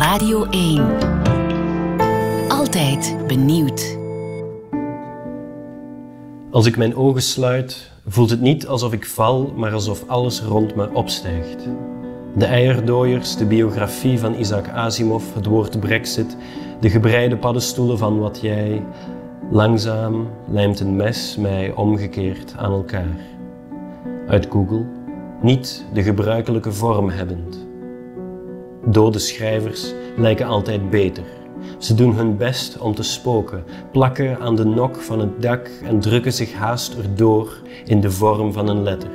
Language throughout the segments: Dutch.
Radio 1. Altijd benieuwd. Als ik mijn ogen sluit, voelt het niet alsof ik val, maar alsof alles rond me opstijgt. De eierdooiers, de biografie van Isaac Asimov, het woord Brexit, de gebreide paddenstoelen van wat jij. Langzaam lijmt een mes mij omgekeerd aan elkaar. Uit Google, niet de gebruikelijke vorm hebbend. Dode schrijvers lijken altijd beter. Ze doen hun best om te spoken, plakken aan de nok van het dak en drukken zich haast erdoor in de vorm van een letter.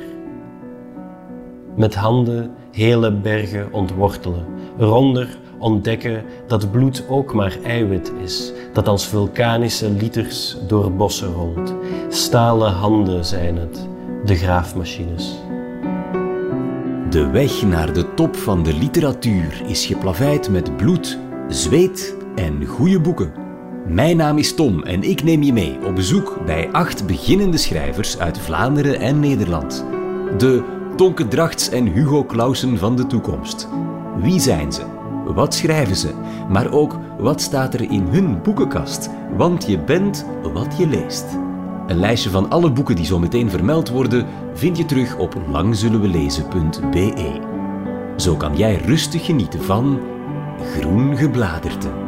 Met handen hele bergen ontwortelen, eronder ontdekken dat bloed ook maar eiwit is, dat als vulkanische liters door bossen rolt. Stalen handen zijn het, de graafmachines. De weg naar de top van de literatuur is geplaveid met bloed, zweet en goede boeken. Mijn naam is Tom en ik neem je mee op bezoek bij acht beginnende schrijvers uit Vlaanderen en Nederland. De Tonke Drachts en Hugo Clausen van de toekomst. Wie zijn ze? Wat schrijven ze? Maar ook wat staat er in hun boekenkast? Want je bent wat je leest. Een lijstje van alle boeken die zo meteen vermeld worden vind je terug op langzullenwelezen.be. Zo kan jij rustig genieten van groen gebladerte.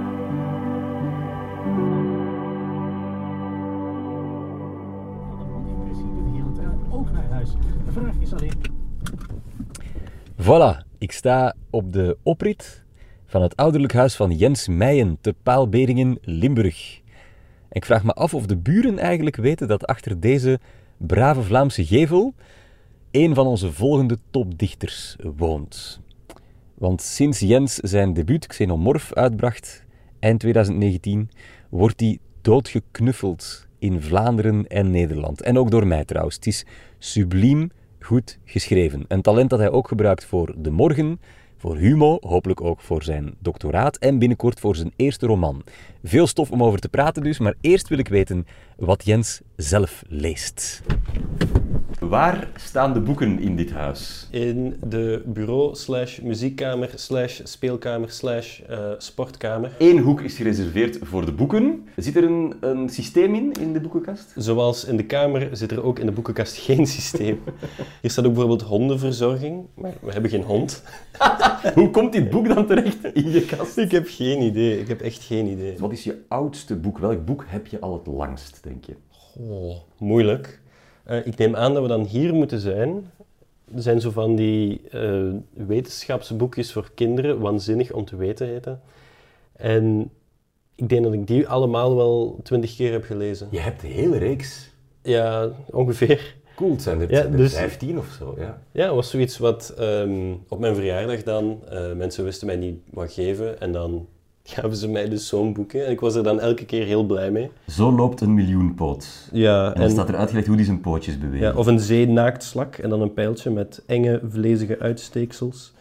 ook naar huis. De vraag is alleen. Voilà, ik sta op de oprit van het ouderlijk huis van Jens Meijen te Paalberingen, Limburg. Ik vraag me af of de buren eigenlijk weten dat achter deze brave Vlaamse gevel een van onze volgende topdichters woont. Want sinds Jens zijn debuut Xenomorph uitbracht, eind 2019, wordt hij doodgeknuffeld in Vlaanderen en Nederland. En ook door mij trouwens. Het is subliem goed geschreven. Een talent dat hij ook gebruikt voor De Morgen, voor Humo, hopelijk ook voor zijn doctoraat en binnenkort voor zijn eerste roman. Veel stof om over te praten dus, maar eerst wil ik weten wat Jens zelf leest. Waar staan de boeken in dit huis? In de bureau slash muziekkamer slash speelkamer slash eh, sportkamer. Eén hoek is gereserveerd voor de boeken. Zit er een, een systeem in, in de boekenkast? Zoals in de kamer zit er ook in de boekenkast geen systeem. Hier staat ook bijvoorbeeld hondenverzorging, maar we hebben geen hond. Hoe komt dit boek dan terecht in je kast? Ik heb geen idee, ik heb echt geen idee. Wat is je oudste boek? Welk boek heb je al het langst, denk je? Oh, moeilijk. Eh, ik neem aan dat we dan hier moeten zijn. Er zijn zo van die eh, wetenschapsboekjes voor kinderen, waanzinnig om te weten heten. En ik denk dat ik die allemaal wel twintig keer heb gelezen. Je hebt de hele reeks. Ja, ongeveer. Cool, het zijn er, Ja, zijn er dus- 15 of zo. Ja. Ja, was zoiets wat ehm, op mijn verjaardag dan, eh, mensen wisten mij niet wat geven en dan gaven ze mij dus zo'n boekje. En ik was er dan elke keer heel blij mee. Zo loopt een miljoenpoot. Ja, En dan staat er uitgelegd hoe die zijn pootjes bewegen. Ja, of een zeenaaktslak en dan een pijltje met enge, vlezige uitsteeksels.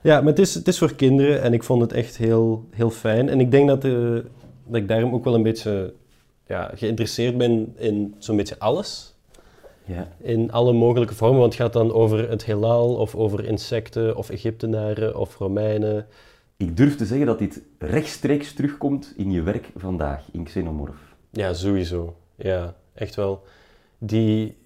Ja, maar het is, het is voor kinderen en ik vond het echt heel, heel fijn. En ik denk dat, eh, dat ik daarom ook wel een beetje ja, geïnteresseerd ben in zo'n beetje alles. Ja. In alle mogelijke vormen, want het gaat dan over het heelal, of over insecten, of Egyptenaren, of Romeinen. Ik durf te zeggen dat dit rechtstreeks terugkomt in je werk vandaag, in Xenomorph. Ja, sowieso. Ja, echt wel. Die,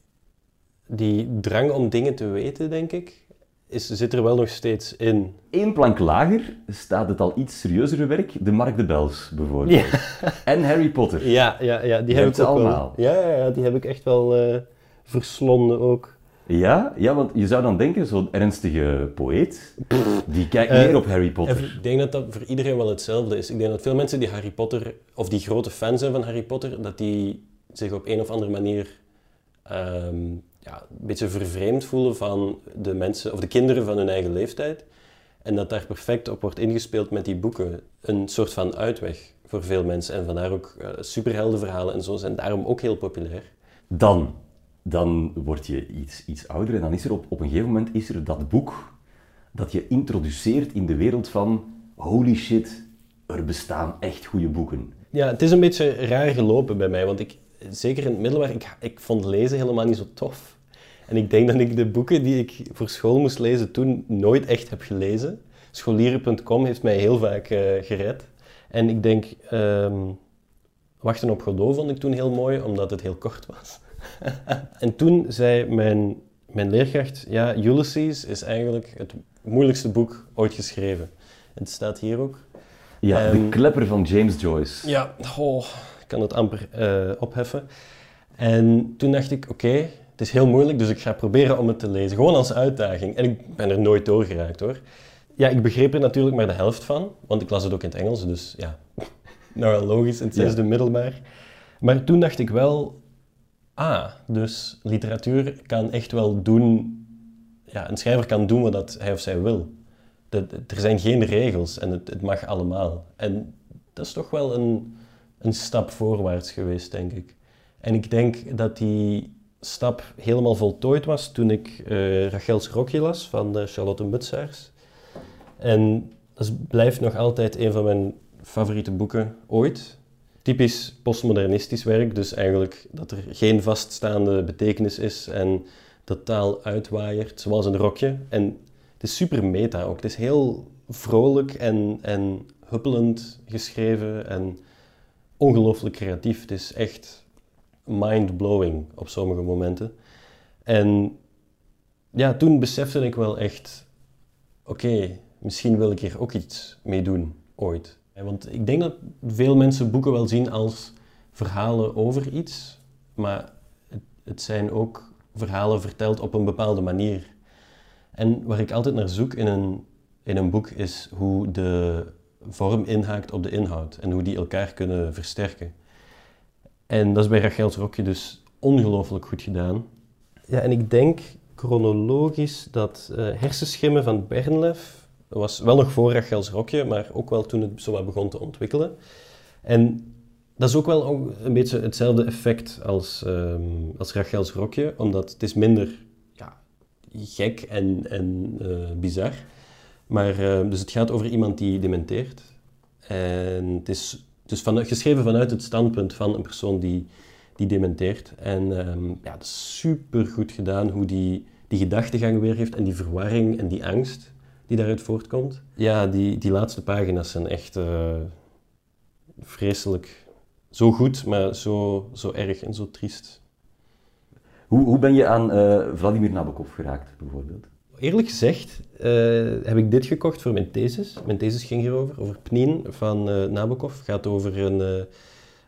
die drang om dingen te weten, denk ik, is, zit er wel nog steeds in. Eén plank lager staat het al iets serieuzere werk, de Mark de Bels bijvoorbeeld. En Harry Potter. Ja, ja, ja die heb ik ook allemaal. wel. Ja, ja, ja, die heb ik echt wel eh, verslonden ook. Ja? ja, want je zou dan denken, zo'n ernstige poëet, die kijkt Eh, meer op Harry Potter. Ik denk dat dat voor iedereen wel hetzelfde is. Ik denk dat veel mensen die Harry Potter, of die grote fan zijn van Harry Potter, dat die zich op een of andere manier ehm, ja, een beetje vervreemd voelen van de mensen, of de kinderen van hun eigen leeftijd. En dat daar perfect op wordt ingespeeld met die boeken. Een soort van uitweg voor veel mensen. En vandaar ook eh, superheldenverhalen en zo zijn daarom ook heel populair. Dan, dan word je iets, iets ouder en dan is er op, op een gegeven moment is er dat boek dat je introduceert in de wereld van holy shit, er bestaan echt goede boeken. Ja, het is een beetje raar gelopen bij mij, want ik, zeker in het middelbaar, ik, ik vond lezen helemaal niet zo tof. En ik denk dat ik de boeken die ik voor school moest lezen toen nooit echt heb gelezen. scholieren.com heeft mij heel vaak eh, gered. En ik denk, ehm, Wachten op Godot vond ik toen heel mooi, omdat het heel kort was. en toen zei mijn, mijn leerkracht, ja, Ulysses is eigenlijk het moeilijkste boek ooit geschreven. Het staat hier ook. Ja, de Ehm, klepper van James Joyce. Ja, oh, ik kan het amper eh, opheffen. En toen dacht ik, oké, het is heel moeilijk, dus ik ga proberen om het te lezen. Gewoon als uitdaging. En ik ben er nooit doorgeraakt hoor. Ja, ik begreep er natuurlijk maar de helft van, want ik las het ook in het Engels, dus ja, nou wel logisch, in het Ja. zesde middelbaar. Maar toen dacht ik wel, ah, dus literatuur kan echt wel doen, ja, een schrijver kan doen wat hij of zij wil. Er zijn geen regels en het, mag allemaal. En dat is toch wel een, een stap voorwaarts geweest, denk ik. En ik denk dat die stap helemaal voltooid was toen ik eh Rachel's Rokje las van Charlotte Mutsaars. En dat blijft nog altijd een van mijn favoriete boeken ooit. Typisch postmodernistisch werk, dus eigenlijk dat er geen vaststaande betekenis is en dat taal uitwaaiert, zoals een rokje. En het is super meta ook. Het is heel vrolijk en, en huppelend geschreven en ongelooflijk creatief. Het is echt mind-blowing op sommige momenten. En ja, toen besefte ik wel echt, oké, misschien wil ik hier ook iets mee doen, ooit. Ja, Want ik denk dat veel mensen boeken wel zien als verhalen over iets, maar het, het zijn ook verhalen verteld op een bepaalde manier. En waar ik altijd naar zoek in een, in een boek is hoe de vorm inhaakt op de inhoud en hoe die elkaar kunnen versterken. En dat is bij Rachel's Rokje dus ongelooflijk goed gedaan. Ja, en ik denk chronologisch dat eh, Hersenschimmen van Bernlef was wel nog voor Rachel's Rokje, maar ook wel toen het zo begon te ontwikkelen. En dat is ook wel een beetje hetzelfde effect als, ehm, als Rachel's Rokje, omdat het is minder ja, gek en, en eh, bizar. Maar, eh, dus het gaat over iemand die dementeert. En het is dus geschreven vanuit het standpunt van een persoon die, die dementeert. En ehm, ja, dat is super goed gedaan hoe die, die gedachtegang weer heeft en die verwarring en die angst die daaruit voortkomt. Ja, die, die laatste pagina's zijn echt eh, vreselijk. Zo goed, maar zo, zo erg en zo triest. Hoe, hoe ben je aan eh, Vladimir Nabokov geraakt, bijvoorbeeld? Eerlijk gezegd eh, heb ik dit gekocht voor mijn thesis. Mijn thesis ging hierover, over Pnin van eh, Nabokov. Het gaat over een eh,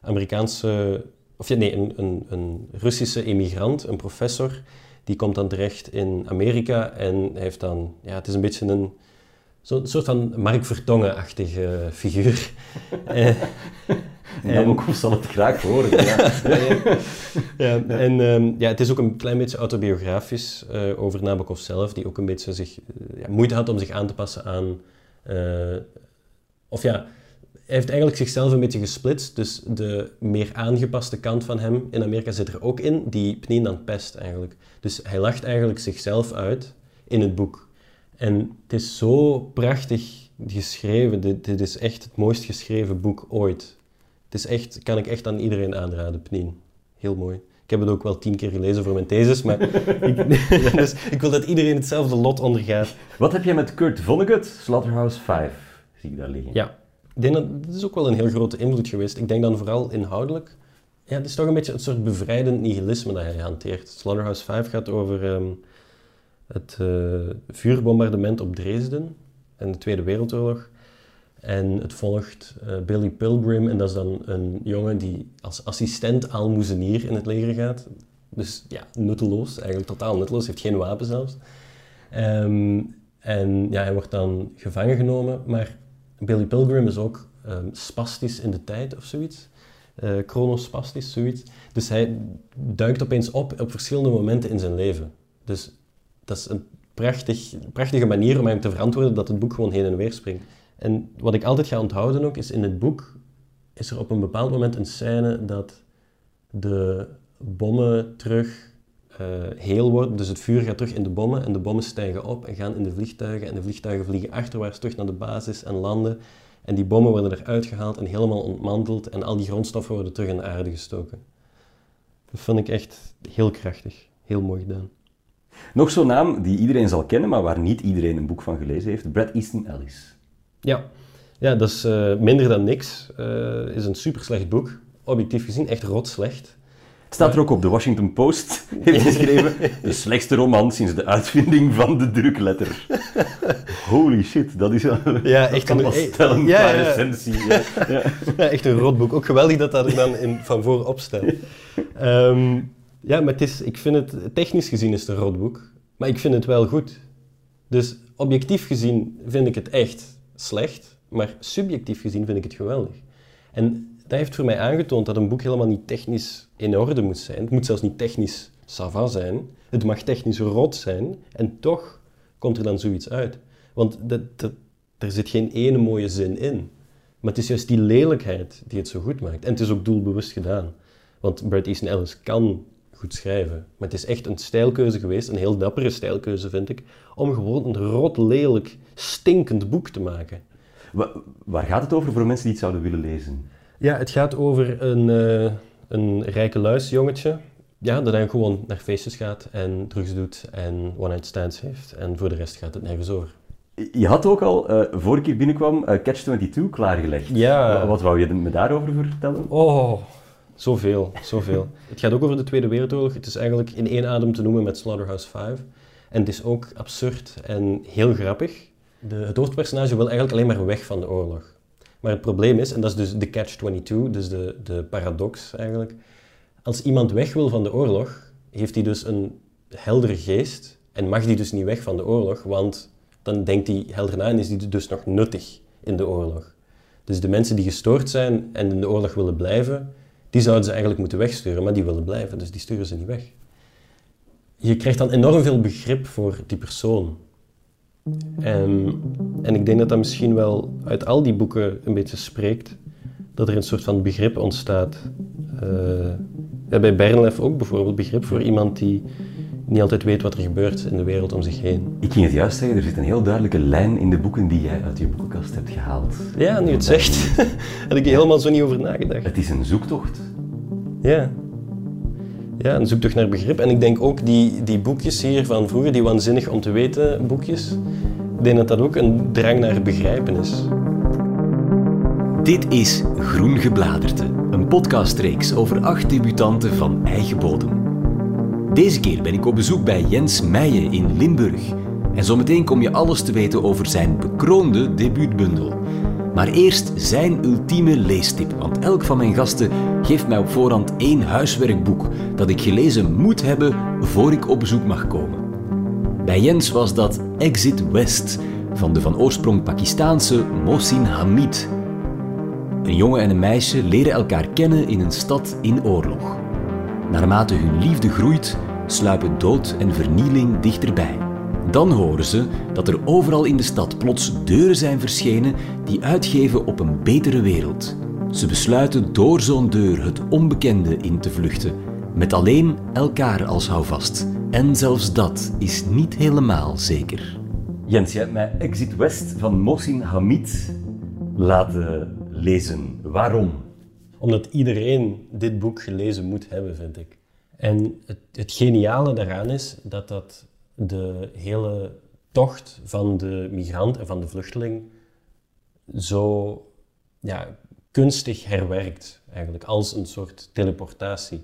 Amerikaanse, of ja, nee, een, een, een Russische emigrant, een professor. Die komt dan terecht in Amerika en heeft dan, ja, het is een beetje een zo'n soort van Mark Vertongen-achtige figuur. Eh, Nabokov zal het graag horen. Ja. ja, en ehm, ja, het is ook een klein beetje autobiografisch eh, over Nabokov zelf, die ook een beetje zich, eh, ja, moeite had om zich aan te passen aan... of ja, heeft eigenlijk zichzelf een beetje gesplitst, dus de meer aangepaste kant van hem in Amerika zit er ook in, die Pnin dan pest eigenlijk. Dus hij lacht eigenlijk zichzelf uit in het boek. En het is zo prachtig geschreven, dit, dit is echt het mooist geschreven boek ooit. Het is echt, kan ik echt aan iedereen aanraden, Pnin. Heel mooi. Ik heb het ook wel tien keer gelezen voor mijn thesis, maar ik, dus ik wil dat iedereen hetzelfde lot ondergaat. Wat heb jij met Kurt Vonnegut, Slaughterhouse 5? Zie ik daar liggen. Ja, ik denk dat dit is ook wel een heel grote invloed geweest. Ik denk dan vooral inhoudelijk. Ja, het is toch een beetje een soort bevrijdend nihilisme dat hij hanteert. Slaughterhouse 5 gaat over ehm, het eh, vuurbombardement op Dresden en de Tweede Wereldoorlog. En het volgt eh, Billy Pilgrim en dat is dan een jongen die als assistent aalmoezenier in het leger gaat. Dus ja, nutteloos, eigenlijk totaal nutteloos, heeft geen wapen zelfs. Ehm, en ja, hij wordt dan gevangen genomen, maar Billy Pilgrim is ook ehm, spastisch in de tijd of zoiets. Eh chronospastisch, zoiets. Dus hij duikt opeens op op verschillende momenten in zijn leven. Dus dat is een prachtig, prachtige manier om hem te verantwoorden dat het boek gewoon heen en weer springt. En wat ik altijd ga onthouden ook, is in het boek is er op een bepaald moment een scène dat de bommen terug eh, heel worden. Dus het vuur gaat terug in de bommen en de bommen stijgen op en gaan in de vliegtuigen. En de vliegtuigen vliegen achterwaarts terug naar de basis en landen. En die bommen worden eruit gehaald en helemaal ontmanteld. En al die grondstoffen worden terug in de aarde gestoken. Dat vond ik echt heel krachtig. Heel mooi gedaan. Nog zo'n naam die iedereen zal kennen, maar waar niet iedereen een boek van gelezen heeft. Bret Easton Ellis. Ja, ja dat is eh, minder dan niks. Eh is een super slecht boek. Objectief gezien, echt rot slecht. Het staat er ook op. De Washington Post heeft geschreven... de slechtste roman sinds de uitvinding van de drukletter. Holy shit, dat is... Ja, dat echt een- wel eh, stellen ja, ja. recensie. Ja. Ja. Ja, echt een rotboek. Ook geweldig dat dat er dan in, van voor op staat. Ehm, ja, maar het is, ik vind het, technisch gezien is het een rotboek, maar ik vind het wel goed. Dus objectief gezien vind ik het echt slecht, maar subjectief gezien vind ik het geweldig. En dat heeft voor mij aangetoond dat een boek helemaal niet technisch in orde moet zijn. Het moet zelfs niet technisch sava zijn. Het mag technisch rot zijn en toch komt er dan zoiets uit. Want dat, er zit geen ene mooie zin in. Maar het is juist die lelijkheid die het zo goed maakt. En het is ook doelbewust gedaan. Want Bret Easton Ellis kan goed schrijven. Maar het is echt een stijlkeuze geweest, een heel dappere stijlkeuze vind ik, om gewoon een rot, lelijk, stinkend boek te maken. Wa- Waar gaat het over voor mensen die het zouden willen lezen? Ja, het gaat over een, eh, een rijke luisjongetje. Ja, dat dan gewoon naar feestjes gaat en drugs doet en one-night stands heeft. En voor de rest gaat het nergens over. Je had ook al, eh voor ik hier binnenkwam, eh, Catch-22 klaargelegd. Ja. Wa- Wat wou je me daarover vertellen? Oh, zoveel, zoveel. het gaat ook over de Tweede Wereldoorlog. Het is eigenlijk in één adem te noemen met Slaughterhouse 5. En het is ook absurd en heel grappig. De, het hoofdpersonage wil eigenlijk alleen maar weg van de oorlog. Maar het probleem is, en dat is dus de catch-22, dus de, de paradox eigenlijk. Als iemand weg wil van de oorlog, heeft hij dus een heldere geest en mag die dus niet weg van de oorlog, want dan denkt hij helder na en is hij dus nog nuttig in de oorlog. Dus de mensen die gestoord zijn en in de oorlog willen blijven, die zouden ze eigenlijk moeten wegsturen, maar die willen blijven, dus die sturen ze niet weg. Je krijgt dan enorm veel begrip voor die persoon. En, en ik denk dat dat misschien wel uit al die boeken een beetje spreekt, dat er een soort van begrip ontstaat. Eh, ja, bij Bernlef ook bijvoorbeeld begrip voor iemand die niet altijd weet wat er gebeurt in de wereld om zich heen. Ik ging het juist zeggen, er zit een heel duidelijke lijn in de boeken die jij uit je boekenkast hebt gehaald. Ja, nu het zegt, had ik er helemaal zo niet over nagedacht. Het is een zoektocht. Ja. Ja, een zoektocht naar begrip. En ik denk ook die, die boekjes hier van vroeger, die waanzinnig om te weten boekjes, ik denk dat dat ook een drang naar begrijpen is. Dit is Groen Gebladerte, een podcastreeks over acht debutanten van eigen bodem. Deze keer ben ik op bezoek bij Jens Meijen in Limburg. En zometeen kom je alles te weten over zijn bekroonde debuutbundel. Maar eerst zijn ultieme leestip, want elk van mijn gasten geeft mij op voorhand één huiswerkboek dat ik gelezen moet hebben voor ik op bezoek mag komen. Bij Jens was dat Exit West van de van oorsprong Pakistaanse Mohsin Hamid. Een jongen en een meisje leren elkaar kennen in een stad in oorlog. Naarmate hun liefde groeit, sluipen dood en vernieling dichterbij. Dan horen ze dat er overal in de stad plots deuren zijn verschenen die uitgeven op een betere wereld. Ze besluiten door zo'n deur het onbekende in te vluchten, met alleen elkaar als houvast. En zelfs dat is niet helemaal zeker. Jens, je hebt mij Exit West van Mohsin Hamid laten lezen. Waarom? Omdat iedereen dit boek gelezen moet hebben, vind ik. En het, het geniale daaraan is dat dat de hele tocht van de migrant en van de vluchteling zo ja, kunstig herwerkt, eigenlijk, als een soort teleportatie.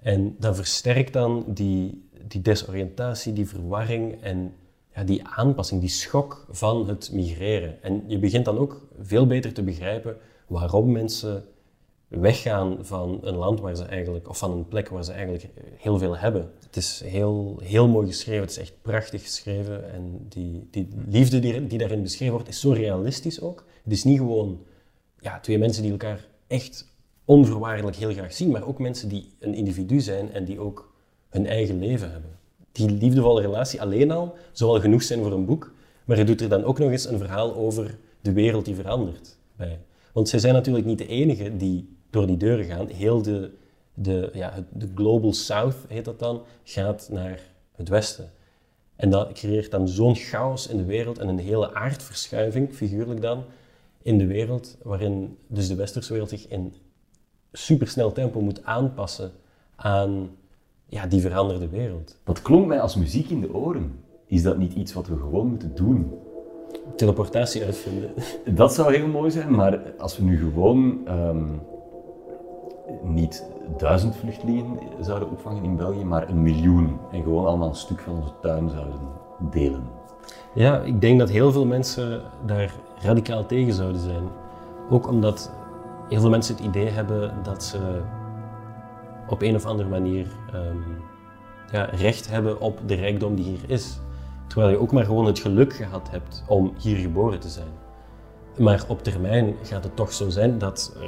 En dat versterkt dan die, die desoriëntatie, die verwarring en ja, die aanpassing, die schok van het migreren. En je begint dan ook veel beter te begrijpen waarom mensen weggaan van een land waar ze eigenlijk, of van een plek waar ze eigenlijk heel veel hebben. Het is heel, heel mooi geschreven, het is echt prachtig geschreven. En die, die liefde die, die daarin beschreven wordt, is zo realistisch ook. Het is niet gewoon ja, twee mensen die elkaar echt onvoorwaardelijk heel graag zien, maar ook mensen die een individu zijn en die ook hun eigen leven hebben. Die liefdevolle relatie alleen al zou wel genoeg zijn voor een boek, maar hij doet er dan ook nog eens een verhaal over de wereld die verandert bij. Want zij zijn natuurlijk niet de enigen die door die deuren gaan. Heel de, de, ja, het- de Global South, heet dat dan, gaat naar het westen. En dat creëert dan zo'n chaos in de wereld en een hele aardverschuiving, figuurlijk dan, in de wereld, waarin dus de westerse wereld zich in supersnel tempo moet aanpassen aan ja, die verandert de wereld. Dat klonk mij als muziek in de oren. Is dat niet iets wat we gewoon moeten doen? Teleportatie uitvinden. Dat zou heel mooi zijn, maar als we nu gewoon ehm, niet duizend vluchtelingen zouden opvangen in België, maar een miljoen en gewoon allemaal een stuk van onze tuin zouden delen. Ja, ik denk dat heel veel mensen daar radicaal tegen zouden zijn. Ook omdat heel veel mensen het idee hebben dat ze op een of andere manier ehm, ja, recht hebben op de rijkdom die hier is. Terwijl je ook maar gewoon het geluk gehad hebt om hier geboren te zijn. Maar op termijn gaat het toch zo zijn dat eh,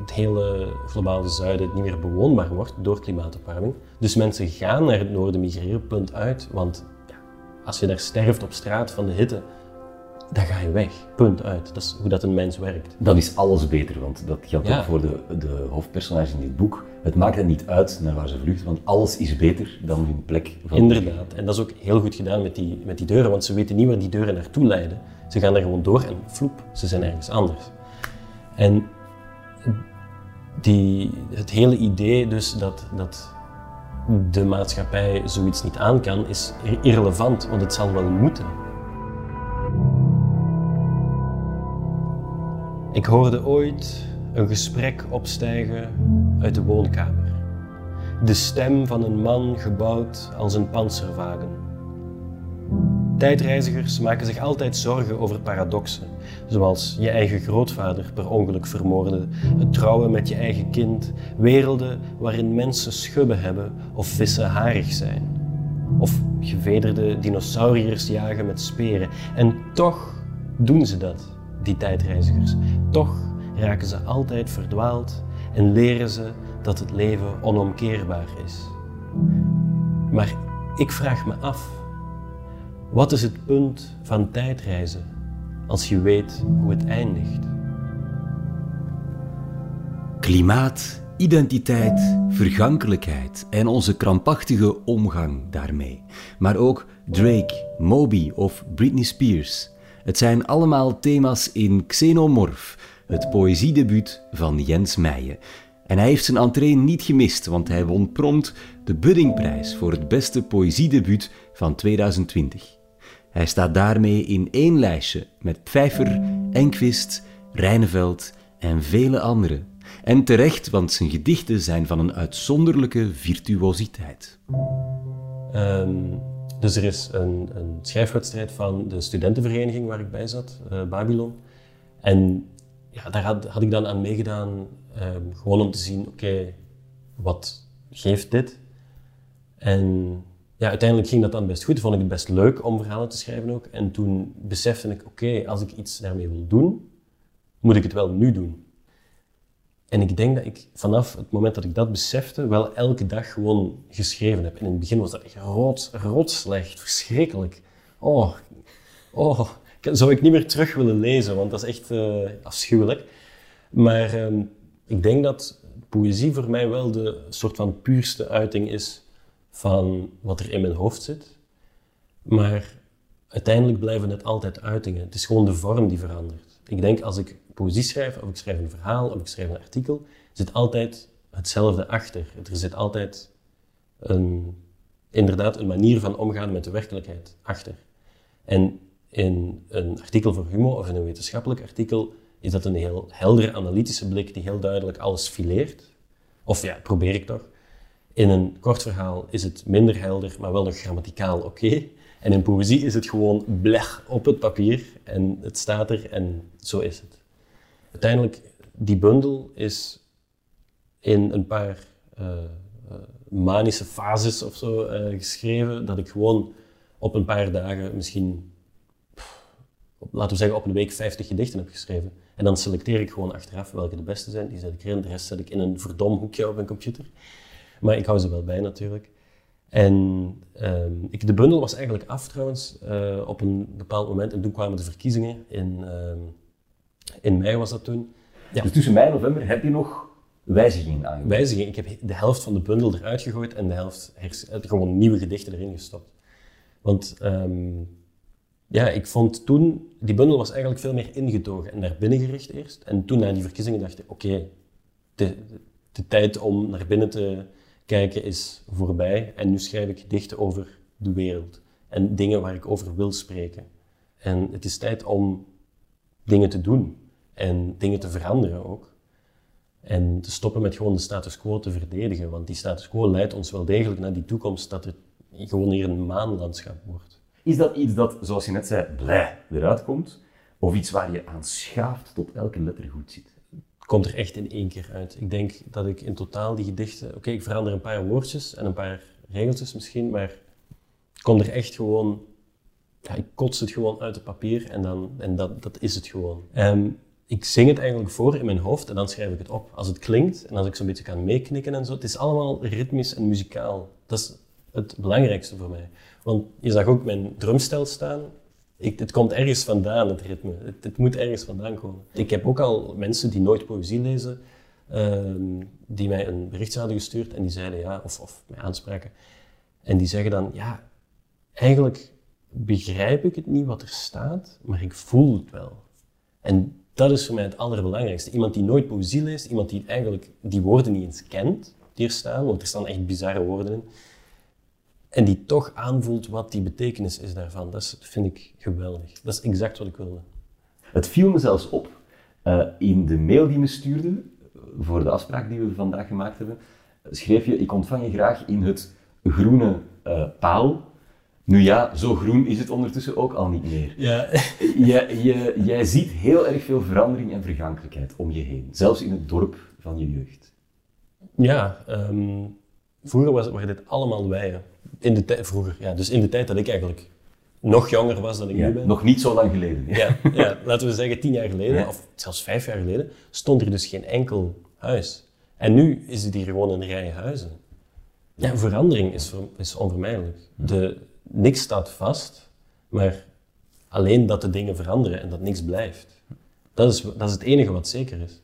het hele globale zuiden niet meer bewoonbaar wordt door klimaatopwarming. Dus mensen gaan naar het noorden migreren, punt uit. Want ja, als je daar sterft op straat van de hitte, dan ga je weg, punt uit. Dat is hoe dat een mens werkt. Dan is alles beter, want dat geldt Ja. ook voor de, de hoofdpersonages in dit boek. Het maakt er niet uit naar waar ze vluchten, want alles is beter dan hun plek van Inderdaad. En dat is ook heel goed gedaan met die, met die deuren, want ze weten niet waar die deuren naartoe leiden. Ze gaan daar gewoon door en floep, ze zijn ergens anders. En die, het hele idee dus dat, dat de maatschappij zoiets niet aan kan, is ir- irrelevant, want het zal wel moeten. Ik hoorde ooit een gesprek opstijgen uit de woonkamer. De stem van een man gebouwd als een panzerwagen. Tijdreizigers maken zich altijd zorgen over paradoxen, zoals je eigen grootvader per ongeluk vermoorden, het trouwen met je eigen kind, werelden waarin mensen schubben hebben of vissen harig zijn, of gevederde dinosauriërs jagen met speren. En toch doen ze dat, die tijdreizigers. Toch raken ze altijd verdwaald en leren ze dat het leven onomkeerbaar is. Maar ik vraag me af, wat is het punt van tijdreizen als je weet hoe het eindigt? Klimaat, identiteit, vergankelijkheid en onze krampachtige omgang daarmee. Maar ook Drake, Moby of Britney Spears. Het zijn allemaal thema's in Xenomorph, het poëziedebuut van Jens Meijen. En hij heeft zijn entree niet gemist, want hij won prompt de Buddingprijs voor het beste poëziedebuut van 2020. Hij staat daarmee in één lijstje met Pfeiffer, Enquist, Rijneveld en vele anderen. En terecht, want zijn gedichten zijn van een uitzonderlijke virtuositeit. Ehm, dus er is een, een schrijfwedstrijd van de studentenvereniging waar ik bij zat, eh, Babylon. En ja, daar had, ik dan aan meegedaan, ehm, gewoon om te zien, oké, wat geeft dit? En uiteindelijk ging dat dan best goed. Vond ik het best leuk om verhalen te schrijven ook. En toen besefte ik, oké, als ik iets daarmee wil doen, moet ik het wel nu doen. En ik denk dat ik vanaf het moment dat ik dat besefte, wel elke dag gewoon geschreven heb. En in het begin was dat echt rot, rot slecht, verschrikkelijk. Oh, oh, zou ik niet meer terug willen lezen, want dat is echt eh, afschuwelijk. Maar ehm, ik denk dat poëzie voor mij wel de soort van puurste uiting is van wat er in mijn hoofd zit. Maar uiteindelijk blijven het altijd uitingen. Het is gewoon de vorm die verandert. Ik denk als ik poëzie schrijf, of ik schrijf een verhaal, of ik schrijf een artikel, zit altijd hetzelfde achter. Er zit altijd een, inderdaad een manier van omgaan met de werkelijkheid achter. En in een artikel voor Humo of in een wetenschappelijk artikel is dat een heel heldere analytische blik die heel duidelijk alles fileert. Of ja, probeer ik toch. In een kort verhaal is het minder helder, maar wel nog grammaticaal oké. En in poëzie is het gewoon blech op het papier en het staat er en zo is het. Uiteindelijk, die bundel is in een paar eh, eh, manische fases of zo eh, geschreven, dat ik gewoon op een paar dagen misschien, laten we zeggen op een week 50 gedichten heb geschreven. En dan selecteer ik gewoon achteraf welke de beste zijn, die zet ik erin, de rest zet ik in een verdom hoekje op mijn computer. Maar ik hou ze wel bij natuurlijk. En ehm, ik, de bundel was eigenlijk af trouwens eh, op een bepaald moment. En toen kwamen de verkiezingen. In, ehm, in mei was dat toen. Ja. Dus tussen mei en november heb je nog wijzigingen aangebracht. Wijziging. Ik heb de helft van de bundel eruit gegooid en de helft hers- eh, gewoon nieuwe gedichten erin gestopt. Want ehm, ja, ik vond toen, die bundel was eigenlijk veel meer ingetogen en naar binnen gericht eerst. En toen na die verkiezingen dacht ik, oké, de, de tijd om naar binnen te kijken is voorbij en nu schrijf ik gedichten over de wereld en dingen waar ik over wil spreken. En het is tijd om dingen te doen en dingen te veranderen ook. En te stoppen met gewoon de status quo te verdedigen, want die status quo leidt ons wel degelijk naar die toekomst dat het gewoon hier een maanlandschap wordt. Is dat iets dat, zoals je net zei, blij eruit komt? Of iets waar je aan schaaft tot elke letter goed zit? Komt er echt in één keer uit. Ik denk dat ik in totaal die gedichten... Oké, ik verander een paar woordjes en een paar regeltjes misschien, maar komt er echt gewoon... Ja, ik kots het gewoon uit het papier en, dan, en dat, dat is het gewoon. Ehm, ik zing het eigenlijk voor in mijn hoofd en dan schrijf ik het op. Als het klinkt en als ik zo'n beetje kan meeknikken en zo. Het is allemaal ritmisch en muzikaal. Dat is het belangrijkste voor mij. Want je zag ook mijn drumstel staan. Ik, het komt ergens vandaan, het ritme. Het, het, moet ergens vandaan komen. Ik heb ook al mensen die nooit poëzie lezen, ehm, die mij een berichtje hadden gestuurd en die zeiden ja, of, of mij aanspraken. En die zeggen dan, ja, eigenlijk begrijp ik het niet wat er staat, maar ik voel het wel. En dat is voor mij het allerbelangrijkste. Iemand die nooit poëzie leest, iemand die eigenlijk die woorden niet eens kent, die er staan, want er staan echt bizarre woorden in, en die toch aanvoelt wat die betekenis is daarvan. Dat vind ik geweldig. Dat is exact wat ik wilde. Het viel me zelfs op uh, in de mail die me stuurde, voor de afspraak die we vandaag gemaakt hebben, schreef je, ik ontvang je graag in het groene uh, paal. Nu ja, zo groen is het ondertussen ook al niet meer. Ja. jij, je, jij ziet heel erg veel verandering en vergankelijkheid om je heen, zelfs in het dorp van je jeugd. Ja, um, vroeger was, waren dit allemaal weien. In de tijd, vroeger, ja. Dus in de tijd dat ik eigenlijk nog jonger was dan ik ja, nu ben. Nog niet zo lang geleden. Ja, ja, laten we zeggen tien jaar geleden, of zelfs vijf jaar geleden, stond er dus geen enkel huis. En nu is het hier gewoon een rij huizen. Ja, verandering is, is onvermijdelijk. De, niks staat vast, maar alleen dat de dingen veranderen en dat niks blijft. Dat is, dat is het enige wat zeker is.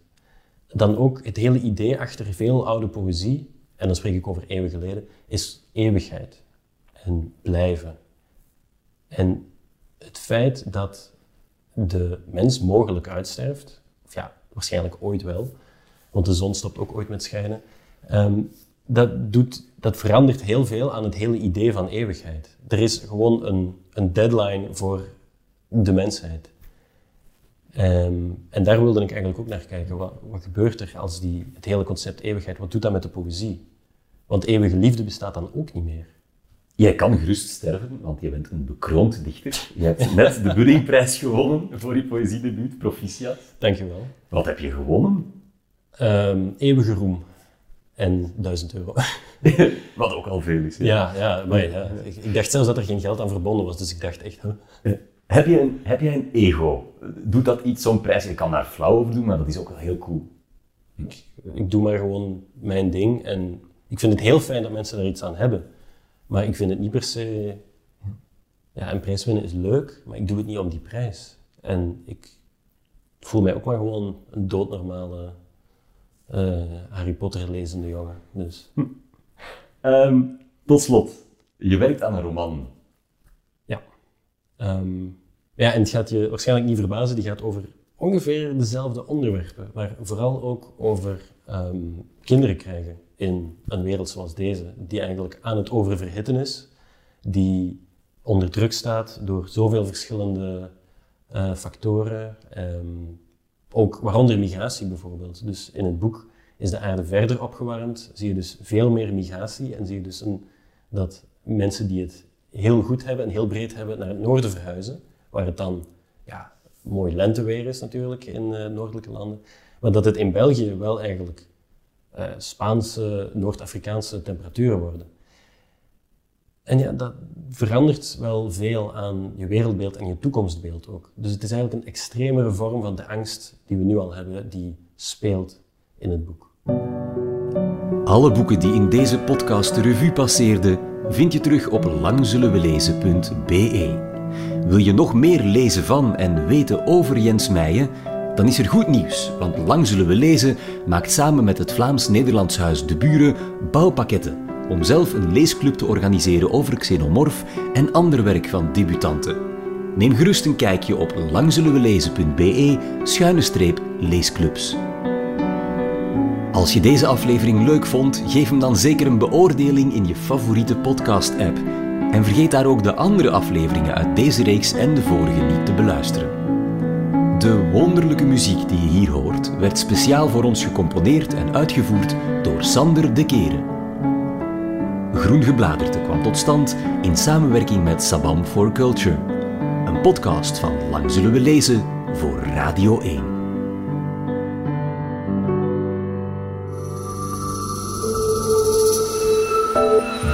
Dan ook het hele idee achter veel oude poëzie, en dan spreek ik over eeuwen geleden, is eeuwigheid en blijven. En het feit dat de mens mogelijk uitsterft, of ja, waarschijnlijk ooit wel, want de zon stopt ook ooit met schijnen, um, dat, doet, dat verandert heel veel aan het hele idee van eeuwigheid. Er is gewoon een, een deadline voor de mensheid. Um, en daar wilde ik eigenlijk ook naar kijken. Wat, wat gebeurt er als die, het hele concept eeuwigheid, wat doet dat met de poëzie? Want eeuwige liefde bestaat dan ook niet meer. Jij kan gerust sterven, want je bent een bekroond dichter. Je hebt net de Buddingprijs gewonnen voor je poëziedebuut, proficiat. Dankjewel. Wat heb je gewonnen? Um, eeuwige roem en 1000 euro. Wat ook al veel is. Ja, ja, maar ja, ik, ik, dacht zelfs dat er geen geld aan verbonden was, dus ik dacht echt... Huh? Heb, je een, heb jij een ego? Doet dat iets, zo'n prijs? Je kan daar flauw over doen, maar dat is ook wel heel cool. Ik, ik doe maar gewoon mijn ding en ik vind het heel fijn dat mensen er iets aan hebben. Maar ik vind het niet per se... Ja, een prijs winnen is leuk, maar ik doe het niet om die prijs. En ik voel mij ook maar gewoon een doodnormale uh, Harry Potter lezende jongen. Dus. Hm. Um, tot slot, je werkt aan een roman. Ja. Um, ja, en het gaat je waarschijnlijk niet verbazen, die gaat over ongeveer dezelfde onderwerpen, maar vooral ook over um, kinderen krijgen in een wereld zoals deze, die eigenlijk aan het oververhitten is, die onder druk staat door zoveel verschillende uh, factoren, um, ook waaronder migratie bijvoorbeeld. Dus in het boek is de aarde verder opgewarmd, zie je dus veel meer migratie en zie je dus een, dat mensen die het heel goed hebben en heel breed hebben naar het noorden verhuizen, waar het dan ja, mooi lenteweer is natuurlijk in uh, noordelijke landen, maar dat het in België wel eigenlijk uh, Spaanse, Noord-Afrikaanse temperaturen worden. En ja, dat verandert wel veel aan je wereldbeeld en je toekomstbeeld ook. Dus het is eigenlijk een extremere vorm van de angst die we nu al hebben, die speelt in het boek. Alle boeken die in deze podcast de revue passeerden, vind je terug op langzullenwelezen.be. Wil je nog meer lezen van en weten over Jens Meijen? Dan is er goed nieuws, want Lang Zullen We Lezen maakt samen met het Vlaams-Nederlands Huis De Buren bouwpakketten om zelf een leesclub te organiseren over xenomorf en ander werk van debutanten. Neem gerust een kijkje op langzullenwelezen.be schuine streep leesclubs. Als je deze aflevering leuk vond, geef hem dan zeker een beoordeling in je favoriete podcast-app. En vergeet daar ook de andere afleveringen uit deze reeks en de vorige niet te beluisteren. De wonderlijke muziek die je hier hoort, werd speciaal voor ons gecomponeerd en uitgevoerd door Sander de Keren. Groen Gebladerte kwam tot stand in samenwerking met Sabam for Culture. Een podcast van Lang Zullen We Lezen voor Radio 1.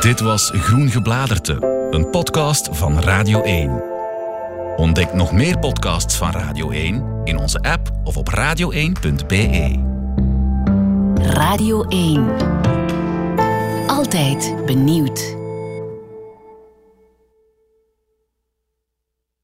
Dit was Groen Gebladerte, een podcast van Radio 1. Ontdek nog meer podcasts van Radio 1 in onze app of op radio1.be. Radio 1. Altijd benieuwd.